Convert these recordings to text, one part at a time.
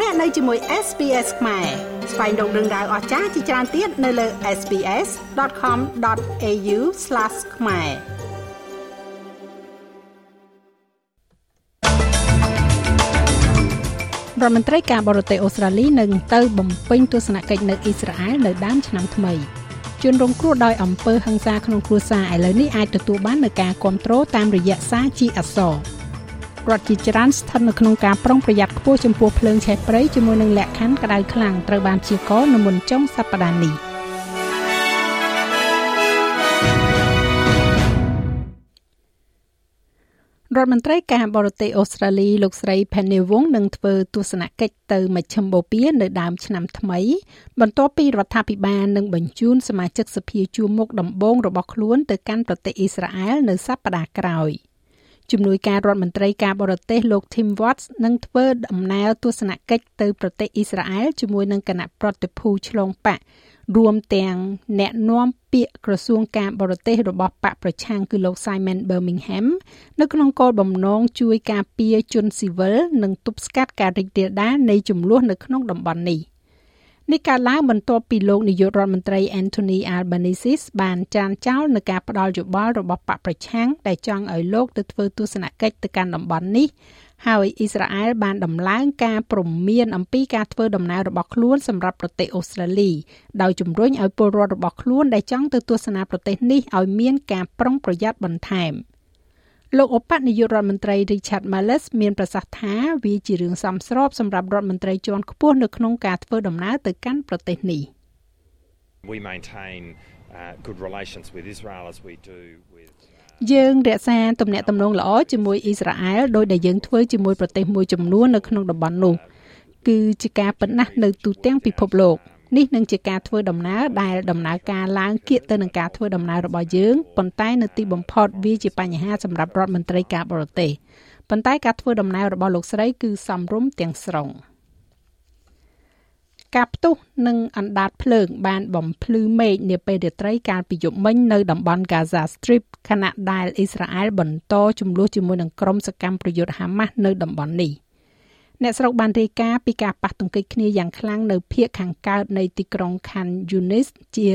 លោកអ្នកនៅជាមួយ SPS ខ្មែរស្វែងរកដឹងដៅអស្ចារ្យជាច្រើនទៀតនៅលើ SPS.com.au/ ខ្មែររដ្ឋមន្ត្រីការបរទេសអូស្ត្រាលីនឹងទៅបំពេញទស្សនកិច្ចនៅអ៊ីស្រាអែលនៅដើមឆ្នាំថ្មីជនរងគ្រោះដោយអំពើហិង្សាក្នុងគ្រួសារឥឡូវនេះអាចទទួលបាននូវការគ្រប់គ្រងតាមរយៈសារជាអក្សរ រដ្ឋជាច្រើនស្ថិតនៅក្នុងការប្រុងប្រយ័ត្នខ្ពស់ចំពោះភ្លើងឆេះព្រៃជាមួយនឹងលក្ខខណ្ឌក្តៅខ្លាំងត្រូវបានព្យាករណ៍នៅមុនចុងសប្តាហ៍នេះរដ្ឋមន្ត្រីការបរទេសអូស្ត្រាលីលោកស្រី Penny Wong នឹងធ្វើទស្សនកិច្ចទៅមជ្ឈមបូព៌ានៅដើមឆ្នាំថ្មី បន្ទាប់ពីរដ្ឋាភិបាលនឹងបញ្ជូនសមាជិកសភាជួរមុខដំបូងរបស់ខ្លួនទៅកាន់ប្រទេសអ៊ីស្រាអែលនៅសប្តាហ៍ក្រោយ។ ជំនួយការរដ្ឋមន្ត្រីការបរទេសលោក Tim Watts នឹងធ្វើដំណើរទស្សនកិច្ចទៅប្រទេសអ៊ីស្រាអែលជាមួយនឹងគណៈប្រតិភូឆ្លងបករួមទាំងអ្នកនាំពាក្យក្រសួងការបរទេសរបស់បកប្រឆាំងគឺលោក Simon Birmingham នៅក្នុងគោលបំណងជួយការពារជនស៊ីវិលនិងទប់ស្កាត់ការរីករាលដាលនៃចំនួននៅក្នុងតំបន់នេះ។ នេះកើតឡើងបន្ទាប់ពីលោកនាយករដ្ឋមន្ត្រី Anthony Albanese បានចានចោលនឹងការផ្ដាល់យោបល់របស់បកប្រឆាំងដែលចង់ឲ្យលោកទៅធ្វើទស្សនកិច្ចទៅកាន់តំបន់នេះហើយអ៊ីស្រាអែលបានដំឡើងការព្រមានអំពីការធ្វើដំណើររបស់ខ្លួនសម្រាប់ប្រទេសអូស្ត្រាលីដោយជំរុញឲ្យពលរដ្ឋរបស់ខ្លួនដែលចង់ទៅទស្សនាប្រទេសនេះឲ្យមានការប្រុងប្រយ័ត្នបន្ថែម។ លោកឧបនាយករដ្ឋមន្ត្រី Richard Marles មានប្រសាសន៍ថាវាជារឿងសមស្របសម្រាប់រដ្ឋមន្ត្រីជាន់ខ្ពស់នៅក្នុងការធ្វើដំណើរទៅកាន់ប្រទេសនេះ We maintain uh, good relations with Israel as we do with យើងរក្សាទំនាក់ទំនងល្អជាមួយអ៊ីស្រាអែលដោយដែលយើងធ្វើជាមួយប្រទេសមួយចំនួននៅក្នុងតំបន់នោះគឺជាការប៉ុណ្ណាស់នៅទូទាំងពិភពលោក នេះនឹងជាការធ្វើដំណើរដែលដំណើរការឡើងគៀកទៅនឹងការធ្វើដំណើររបស់យើងប៉ុន្តែនៅទីបំផុតវាជាបញ្ហាសម្រាប់រដ្ឋមន្ត្រីការបរទេសប៉ុន្តែការធ្វើដំណើររបស់លោកស្រីគឺសំរុំទាំងស្រុងការផ្ទុះនិងអណ្ដាតភ្លើងបានបំភ្លឺមេឃនាពេលរាត្រីកាលពីយប់មិញនៅតំបន់ Gaza Strip ខណៈដែលអ៊ីស្រាអែលបន្តជំនួសជាមួយនឹងក្រុមសកម្មប្រយុទ្ធហាម៉ាស់នៅតំបន់នេះ អ្នកស្រុកបានរាយការណ៍ពីការប៉ះទង្គិចគ្នាយ៉ាងខ្លាំងនៅភូមិខាងកើតនៃទីក្រុង Khan Yunis ជា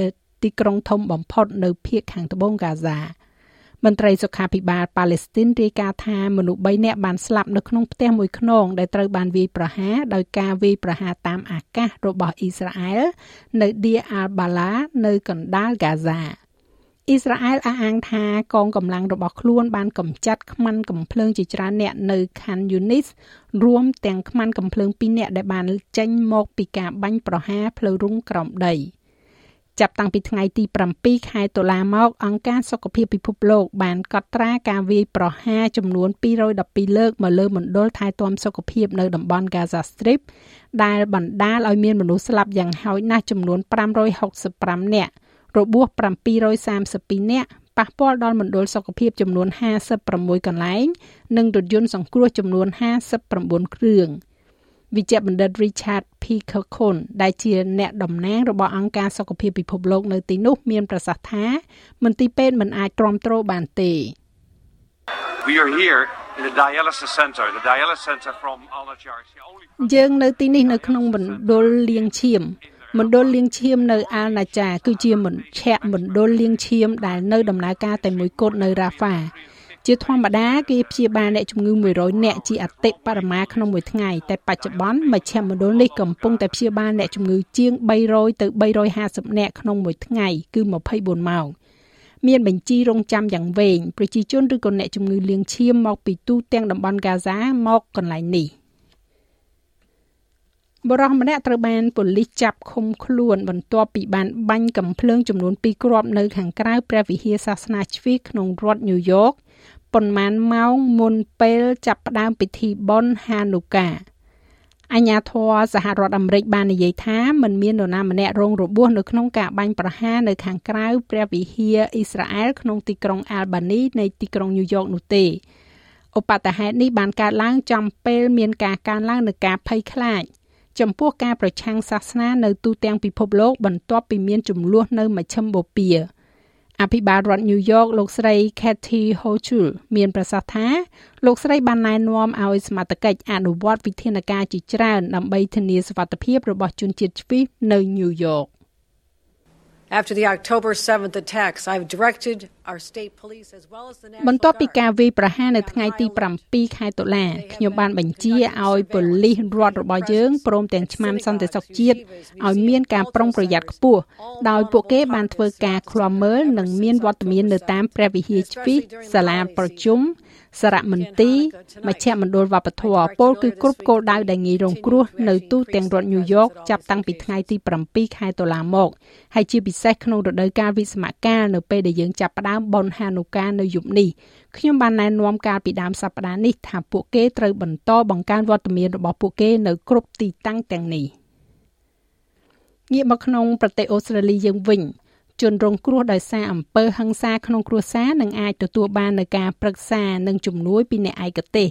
ទីក្រុងធំបំផុតនៅភូមិខាងត្បូងហ្គាហ្សាមន្ត្រីសុខាភិបាលប៉ាឡេស្ទីនរាយការណ៍ថាមនុស្ស3នាក់បានស្លាប់នៅក្នុងផ្ទះមួយខ្នងដែលត្រូវបានវាយប្រហារដោយការវាយប្រហារតាមអាកាសរបស់អ៊ីស្រាអែលនៅ Deir al-Balah នៅកណ្ដាលហ្គាហ្សា អ៊ីស្រាអែលអះអាងថាកងកម្លាំងរបស់ខ្លួនបានកម្ចាត់ខ្មាន់កំភ្លើងជាច្រើនអ្នកនៅ Khan Yunis រួមទាំងខ្មាន់កំភ្លើង2អ្នកដែលបានចេញមកពីការបាញ់ប្រហារផ្លូវរុងក្រោមដីចាប់តាំងពីថ្ងៃទី7ខែតុលាមកអង្គការសុខភាពពិភពលោកបានកត់ត្រាការវាយប្រហារចំនួន212លើកមកលើមណ្ឌលថែទាំសុខភាពនៅតំបន់ Gaza Strip ដែលបណ្ដាលឲ្យមានមនុស្សស្លាប់យ៉ាងហោចណាស់ចំនួន565នាក់ របួស732នាក់ប៉ះពាល់ដល់មណ្ឌលសុខភាពចំនួន56កន្លែង និងរថយន្តសង្គ្រោះចំនួន59គ្រឿងវិជ្ជបណ្ឌិត Richard P. Kirkon ដែលជាអ្នកតំណាងរបស់អង្គការសុខភាពពិភពលោកនៅទីនោះមានប្រសាសន៍ថាមន្ទីរពេទ្យមិនអាចទ្រាំទ្របានទេ We are here in the dialysis center the dialysis center from Al-Najjar យើងនៅទីនេះនៅក្នុងមណ្ឌលលាងឈាម មណ្ឌលលាងឈាមនៅអាល់ណាចាគឺជាមជ្ឈមណ្ឌលលាងឈាមដែលនៅដំណើរការតែមួយគត់នៅរ៉ាហ្វាជាធម្មតាគេព្យាបាលអ្នកជំងឺ100នាក់ជាអតិបរមាក្នុងមួយថ្ងៃតែបច្ចុប្បន្នមជ្ឈមណ្ឌលនេះកំពុងតែព្យាបាលអ្នកជំងឺជាង300ទៅ350នាក់ក្នុងមួយថ្ងៃគឺ24ម៉ោងមានបញ្ជីរងចាំយ៉ាងវែងប្រជាជនឬក៏អ្នកជំងឺលាងឈាមមកពីទូទាំងតំបន់ហ្គាហ្សាមកកន្លែងនេះ បរិះម្នាក់ត្រូវបានប៉ូលីសចាប់ឃុំខ្លួនបន្ទាប់ពីបានបាញ់កំភ្លើងចំនួន2គ្រាប់នៅខាងក្រៅព្រះវិហារសាសនាជ្វីក្នុងរដ្ឋញូវយ៉កប៉ុន្មានម៉ោងមុនពេលចាប់ផ្ដើមពិធីបុណ្យហានូកាអញ្ញាធរសហរដ្ឋអាមេរិកបាននិយាយថាมันមាននរណាម្នាក់រងរបួសនៅក្នុងការបាញ់ប្រហារនៅខាងក្រៅព្រះវិហារអ៊ីស្រាអែលក្នុងទីក្រុងអាល់បានីនៃទីក្រុងញូវយ៉កនោះទេឧបតហេតុនេះបានកើតឡើងចំពេលមានការកើនឡើងនៃការភ័យខ្លាច ចំពោះការប្រឆាំងសាសនានៅទូទាំងពិភពលោកបន្ទាប់ពីមានចំនួននៅមជ្ឈិមបូព៌ាអភិបាលរដ្ឋ New York លោកស្រី Kathy Hochul មានប្រសាសន៍ថាលោកស្រីបានណែនាំឲ្យសមត្ថកិច្ចអនុវត្តវិធានការជាច្រើនដើម្បីធានាសុវត្ថិភាពរបស់ជនជាតិជ្វីសនៅ New York After the October 7th attacks, I've directed our state police as well as the National បន្ទាប់ពីការវាយប្រហារនៅថ្ងៃទី7ខែតុលាខ្ញុំបានបញ្ជាឲ្យប៉ូលីសរដ្ឋរបស់យើងព្រមទាំងឆ្មាំសន្តិសុខជាតិឲ្យមានការប្រុងប្រយ័ត្នខ្ពស់ដោយពួកគេបានធ្វើការឃ្លាំមើលនិងមានវត្តមាននៅតាមព្រះវិហារជ្វីសសាលាប្រជុំសារមន្ទីរមជ្ឈមណ្ឌលវប្បធម៌ពលគឺគ្រប់គោលដៅដែលងាយរងគ្រោះនៅទូទាំងរដ្ឋញូវយ៉កចាប់តាំងពីថ្ងៃទី7ខែតុលាមកហើយជាពិសេសក្នុងរដូវកាលវិស្សមកាលនៅពេលដែលយើងចាប់ផ្ដើមបុណ្យហានូកានៅយប់នេះខ្ញុំបានណែនាំកាលពីដើមសប្តាហ៍នេះថាពួកគេត្រូវបន្តបង្កើនវត្តមានរបស់ពួកគេនៅគ្រប់ទីតាំងទាំងនេះងាកមកក្នុងប្រទេសអូស្ត្រាលីយើងវិញជនរងគ្រោះដោយសារអំពើហិង្សាក្នុងគ្រួសារនឹងអាចទទួលបាននូវការប្រឹក្សានិងជំនួយពីអ្នកឯកទេស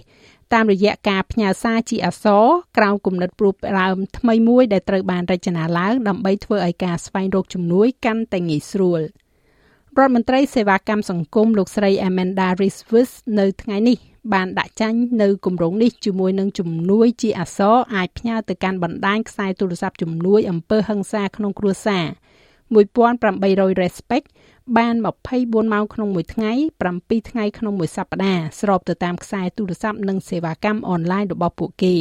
តាមរយៈការផ្ញើសារជាអក្សរក្រោមគំនិតព្រួបដើមថ្មីមួយដែលត្រូវបានរចនាឡើងដើម្បីធ្វើឲ្យការស្វែងរកជំនួយកាន់តែងាយស្រួល រដ្ឋមន្ត្រីសេវាកម្មសង្គមលោកស្រី Amanda Riswis នៅថ្ងៃនេះបានដាក់ចាញ់នៅគម្រោងនេះជាមួយនឹងជំនួយជាអក្សរអាចផ្ញើទៅកាន់បណ្ដាញខ្សែទូរស័ព្ទជំនួយអំពើហិង្សាក្នុងគ្រួសារ1800 respect បាន24ម៉ោងក្នុងមួយថ្ងៃ7ថ្ងៃក្នុងមួយសប្តាហ៍ស្របទៅតាមខ្សែទូរស័ព្ទនិងសេវាកម្មអនឡាញរបស់ពួកគេ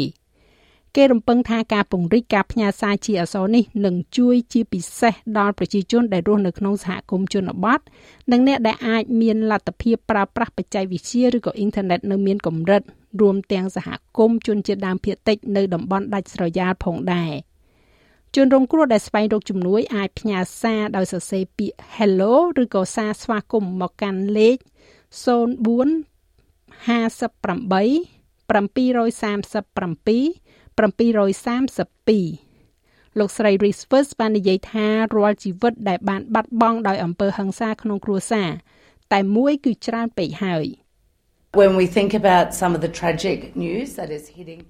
គេរំពឹងថាការពង្រីកការផ្ញើសារជាអក្សរនេះនឹងជួយជាពិសេសដល់ប្រជាជនដែលរស់នៅក្នុងសហគមន៍ជនបទនិងអ្នកដែលអាចមានលទ្ធភាពប្រើប្រាស់បច្ចេកវិទ្យាឬក៏អ៊ីនធឺណិតនៅមានកម្រិតរួមទាំងសហគមន៍ជនជាតិដើមភាគតិចនៅតំបន់ដាច់ស្រយាលផងដែរ។ជនរងគ្រោះដែលស្វែងរកជំនួយអាចផ្ញើសារដោយសរសេរពាក្យ Hello ឬក៏សារស្វាគមន៍មកកាន់លេខ04 58 737 732លោកស្រី Reese First បាននិយាយថារាល់ជីវិតដែលបានបាត់បង់ដោយអំពើហិង្សាក្នុងគ្រួសារតែមួយគឺច្រើនពេកហើយ When we think about some of the tragic news that is hitting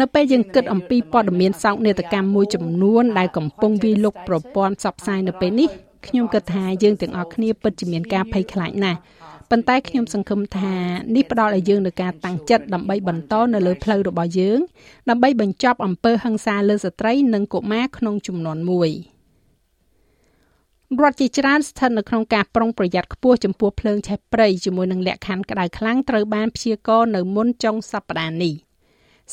នៅពេលយើងគិតអំពីព័ត៌មានសោកនាដកម្មមួយចំនួនដែលកំពុងវាយលុកប្រព័ន្ធផ្សព្វផ្សាយនៅពេលនេះខ្ញុំគិតថាយើងទាំងអស់គ្នាពិតជាមានការភ័យខ្លាចណាស់ ប៉ុន្តែខ្ញុំសង្ឃឹមថានេះផ្ដល់ឲ្យយើងនូវការតាំងចិត្តដើម្បីបន្តនៅលើផ្លូវរបស់យើង ដើម្បីបញ្ចប់អំពើហិង្សាលើស្ត្រី និងកុមារក្នុងចំនួនមួយរដ្ឋជាច្រើនស្ថិតនៅក្នុងការប្រុងប្រយ័ត្នខ្ពស់ចំពោះភ្លើងឆេះព្រៃជាមួយនឹងលក្ខខណ្ឌក្តៅខ្លាំងត្រូវបានព្យាករណ៍នៅមុនចុងសប្តាហ៍នេះ។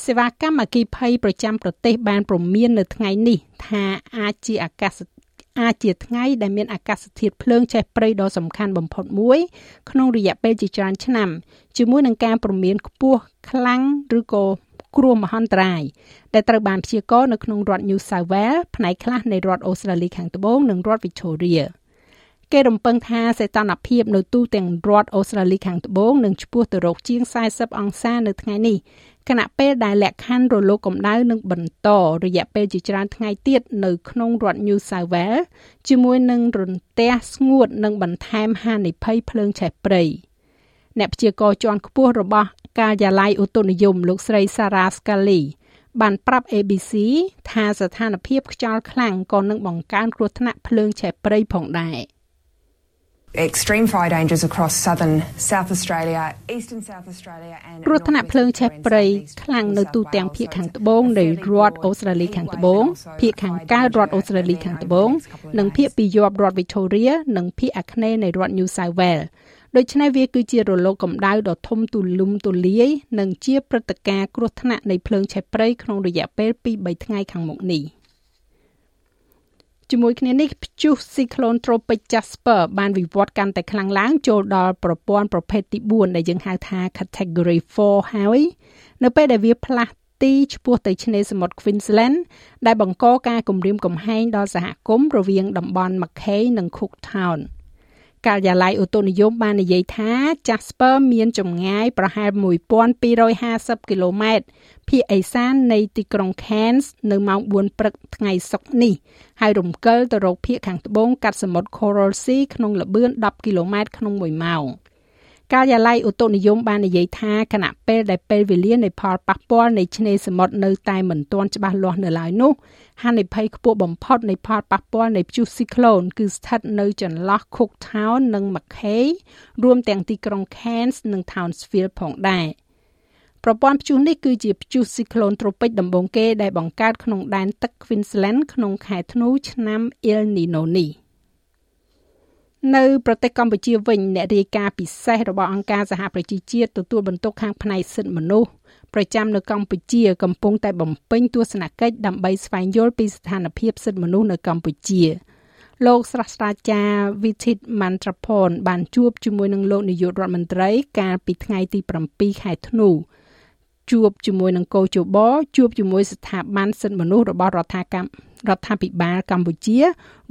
សេវាកម្មអគិភ័យប្រចាំប្រទេសបានព្រមាននៅថ្ងៃនេះថាអាចជាអាកាស អាចជាថ្ងៃដែលមានអាកាសធាតុភ្លើងឆេះព្រៃដ៏សំខាន់បំផុតមួយ ក្នុងរយៈពេលជាច្រើនឆ្នាំជាមួយនឹងការព្រមានខ្ពស់ខ្លាំងឬក៏គ្រោះមហន្តរាយដែលត្រូវបានព្យាករណ៍នៅក្នុងរដ្ឋ New South Wales ផ្នែកខ្លះនៃរដ្ឋអូស្ត្រាលីខាងត្បូងនិងរដ្ឋ Victoria គេរំពឹងថាសីតុណ្ហភាពនៅទូទាំងរដ្ឋអូស្ត្រាលីខាងត្បូងនឹងឆ្ពោះទៅរកជាង40អង្សានៅថ្ងៃនេះខណៈពេលដែលលក្ខខណ្ឌរលកកម្ដៅនឹងបន្តរយៈពេលជាច្រើនថ្ងៃទៀតនៅក្នុងរដ្ឋ New South Wales ជាមួយនឹងរន្ទះស្ងួតនិងបន្ថែមហានិភ័យភ្លើងឆេះព្រៃអ្នកព្យាករណ៍ជាន់ខ្ពស់របស់ការិយាល័យឧតុនិយមលោកស្រី Sarah Scully បានប្រាប់ ABC ថាស្ថានភាពខ្យល់ខ្លាំងក៏នឹងបង្កើនគ្រោះថ្នាក់ភ្លើងឆេះព្រៃផងដែរ។ extreme fire dangers across southern South Australia, eastern South Australia and គ្រោះថ្នាក់ភ្លើងឆេះព្រៃខ្លាំងនៅទូទាំងភាគខាងត្បូងនៃរដ្ឋអូស្ត្រាលីខាងត្បូងភាគខាងកើតរដ្ឋអូស្ត្រាលីខាងត្បូង និងភាគពីយប់រដ្ឋ Victoria និងភាគអាគ្នេយ៍នៃរដ្ឋ New South Wales ដូច្នេះវាគឺជារលកកម្ដៅដ៏ធំទូលំទូលាយនិងជាព្រឹត្តិការណ៍គ្រោះថ្នាក់នៃភ្លើងឆេះព្រៃក្នុងរយៈពេល2-3ថ្ងៃខាងមុខនេះ។ ជាមួយគ្នានេះព្យុះ Cyclone Tropic Jasper បានវិវត្តកាន់តែខ្លាំងឡើងចូលដល់ប្រព័ន្ធប្រភេទទី4ដែលយើងហៅថា Category 4ហើយនៅពេលដែលវាផ្លាស់ទីឆ្ពោះទៅឆ្នេរសមុទ្រ Queensland ដែលបង្កការគំរាមកំហែងដល់សហគមន៍រវាងតំបន់ Mackay និង Cooktown ។ ការិយាល័យឧតុនិយមបាននិយាយថា Jasper មានចម្ងាយប្រហែល1250គីឡូម៉ែត្រភាគឦសាននៃទីក្រុង Cairns នៅម៉ោង4ព្រឹកថ្ងៃសុក្រនេះ ហើយរំកិលទៅរកភាគខាងត្បូងកាត់សមុទ្រ Coral Sea ក្នុងល្បឿន10គីឡូម៉ែត្រក្នុង1ម៉ោង ការិយាល័យឧតុនិយមបាននិយាយថាគណៈពេលដែលពេលវេលានៃផលប៉ះពាល់នៃឆ្នេរសមុទ្រនៅតែមិនទាន់ច្បាស់លាស់នៅឡើយនោះហានិភ័យខ្ពស់បំផុតនៃផលប៉ះពាល់នៃព្យុះស៊ីក្លូនគឺស្ថិតនៅចន្លោះ Cooktown និង Mackay រួមទាំងទីក្រុង Cairns និង Townsville ផងដែរប្រព័ន្ធព្យុះនេះគឺជាព្យុះស៊ីក្លូនត្រូពិចដំបូងគេដែលបង្កើតក្នុងដែនទឹក Queensland ក្នុងខែធ្នូឆ្នាំ El Nino នេះ។ នៅប្រទេសកម្ពុជាវិញអ្នករាយការណ៍ពិសេសរបស់អង្គការសហប្រជាជាតិទទួលបន្ទុកខាងផ្នែកសិទ្ធិមនុស្សប្រចាំនៅកម្ពុជាកំពុងតែបំពេញទស្សនកិច្ចដើម្បីស្វែងយល់ពីស្ថានភាពសិទ្ធិមនុស្សនៅកម្ពុជាលោកស្រះស្រាចារ្យ Vitit Mantrapon បានជួបជាមួយនឹងលោកនាយករដ្ឋមន្ត្រី កាលពីថ្ងៃទី7ខែធ្នូជួបជាមួយនឹងកោជបជួបជាមួយស្ថាប័នសិទ្ធិមនុស្សរបស់រដ្ឋាភិបាល រដ្ឋាភិបាលកម្ពុជា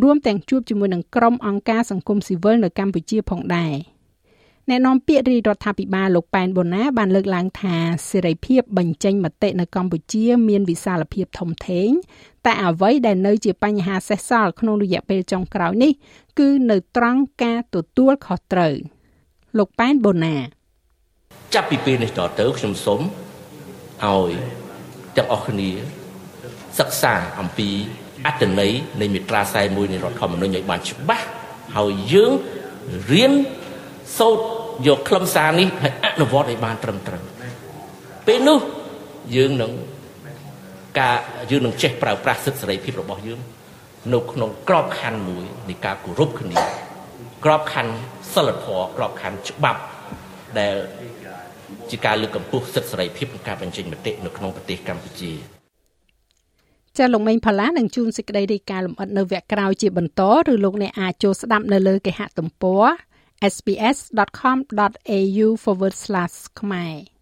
រួមទាំងជួបជាមួយនឹងក្រុមអង្គការសង្គមស៊ីវិលនៅកម្ពុជាផងដែរអ្នកនាំពាក្យរាជរដ្ឋាភិបាលលោកប៉ែនបូណាបានលើកឡើងថាសេរីភាពបញ្ចេញមតិនៅកម្ពុជា មានវិសាលភាពធំធេងតែអ្វីដែលនៅជាបញ្ហាសេសសល់ក្នុងរយៈពេលចុងក្រោយនេះ គឺនៅត្រង់ការទទួលខុសត្រូវលោកប៉ែនបូណា ចាប់ពីពេលនេះតទៅខ្ញុំសូមឲ្យទាំងអស់គ្នាសិក្សាអំពី អត្តន័យនៃមាត្រា41នៃរដ្ឋធម្មនុញ្ញឲ្យបានច្បាស់ហើយយើងរៀនសូត្រយកខ្លឹមសារនេះឲ្យអនុវត្តឲ្យបានត្រឹមត្រូវពេលនោះយើងនឹងការយើងនឹងចេះប្រើប្រាស់សិទ្ធិសេរីភាពរបស់យើងនៅក្នុងក្របខ័ណ្ឌមួយនៃការគោរពគ្នាក្របខ័ណ្ឌសិលធម៌ក្របខ័ណ្ឌច្បាប់ដែលជាការលើកកម្ពស់សិទ្ធិសេរីភាពនិងការបញ្ចេញមតិនៅក្នុងប្រទេសកម្ពុជា ចាលោកមេងផល្លានឹងជួនសេចក្តីរាយការណ៍លម្អិតនៅវគ្គក្រោយជាបន្តឬលោកអ្នកអាចចូលស្ដាប់នៅលើគេហទំព័រ sps.com.au/ ខ្មែរ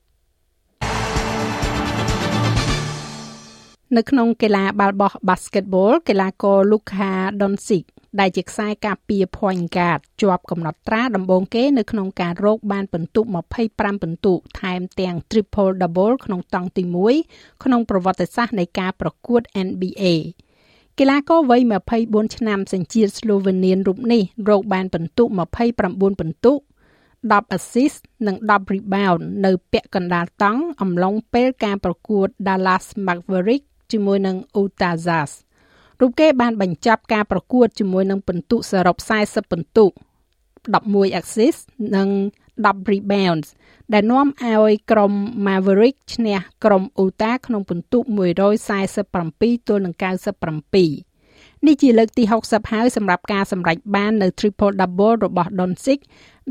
នៅក្នុងកីឡាបាល់បោះ Basketball កីឡាករ Luka Doncic ដែលជាខ្សែការពារ point guard ជាប់កំណត់ត្រាដំបូងគេនៅក្នុងការរកបានពិន្ទុ25ពិន្ទុថែមទាំង triple double ក្នុងតង់ទី1ក្នុងប្រវត្តិសាស្ត្រនៃការប្រកួត NBA កីឡាករវ័យ24ឆ្នាំសញ្ជាតិស្លូវេនៀនរូបនេះរកបានពិន្ទុ29ពិន្ទុ10 assist និង10 rebound នៅពាក់កណ្ដាលតង់អំឡុងពេលការប្រកួត Dallas Mavericks ជាមួយនឹង Utah Jazz រូបគេបានបញ្ចប់ការប្រកួតជាមួយនឹងពិន្ទុសរុប40ពិន្ទុ11 assist និង10 rebounds ដែលនាំឲ្យក្រុម Maverick ឈ្នះក្រុម Utah ក្នុងពិន្ទុ147ទល់នឹង97 នេះជាលើកទី60ហើយសម្រាប់ការសម្រេចបាននៅ triple double របស់ Doncic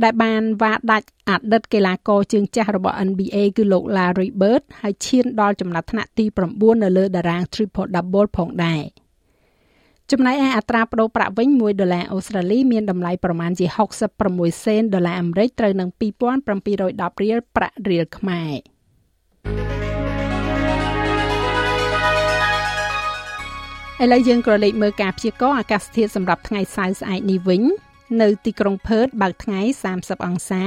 ដែលបានវាដាច់អតីតកីឡាករជើងចាស់របស់ NBA គឺលោក Larry Bird ហើយឈានដល់ចំណាត់ថ្នាក់ទី9នៅលើតារាង triple double ផងដែរ។ចំណែកឯអត្រាប្តូរប្រាក់វិញ1ដុល្លារអូស្ត្រាលីមានតម្លៃប្រមាណជា66សេនដុល្លារអាមេរិកត្រូវនឹង2710រៀលប្រាក់រៀលខ្មែរ ឥឡូវយើងក៏លេខមើលការព្យាករណ៍អាកាសធាតុសម្រាប់ថ្ងៃសៅរ៍ស្អែកនេះវិញ នៅទីក្រុងផឺតបើកថ្ងៃ30អង្សា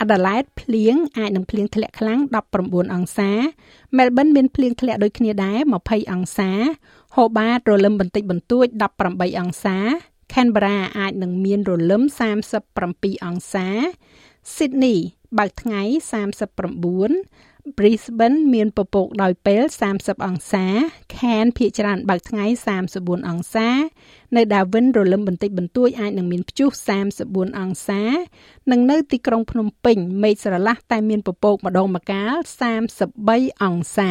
អាដាលេដភ្លៀងអាចនឹងភ្លៀងធ្លាក់ខ្លាំង19អង្សា មែលប៊នមានភ្លៀងធ្លាក់ដូចគ្នាដែរ20អង្សា ហូបាតរលឹមបន្តិចបន្តួច18អង្សា Canberra អាចនឹងមានរលឹម37អង្សា Sydney បើកថ្ងៃ39 Brisbane មានពពកដោយពេល30អង្សា Cairns ភាគច្រើនបើកថ្ងៃ34អង្សា នៅ Darwin រលឹមបន្តិចបន្តួចអាចនឹងមានព្យុះ34អង្សា និងនៅទីក្រុងភ្នំពេញមេឃស្រឡះតែមានពពកម្ដងម្កាល33អង្សា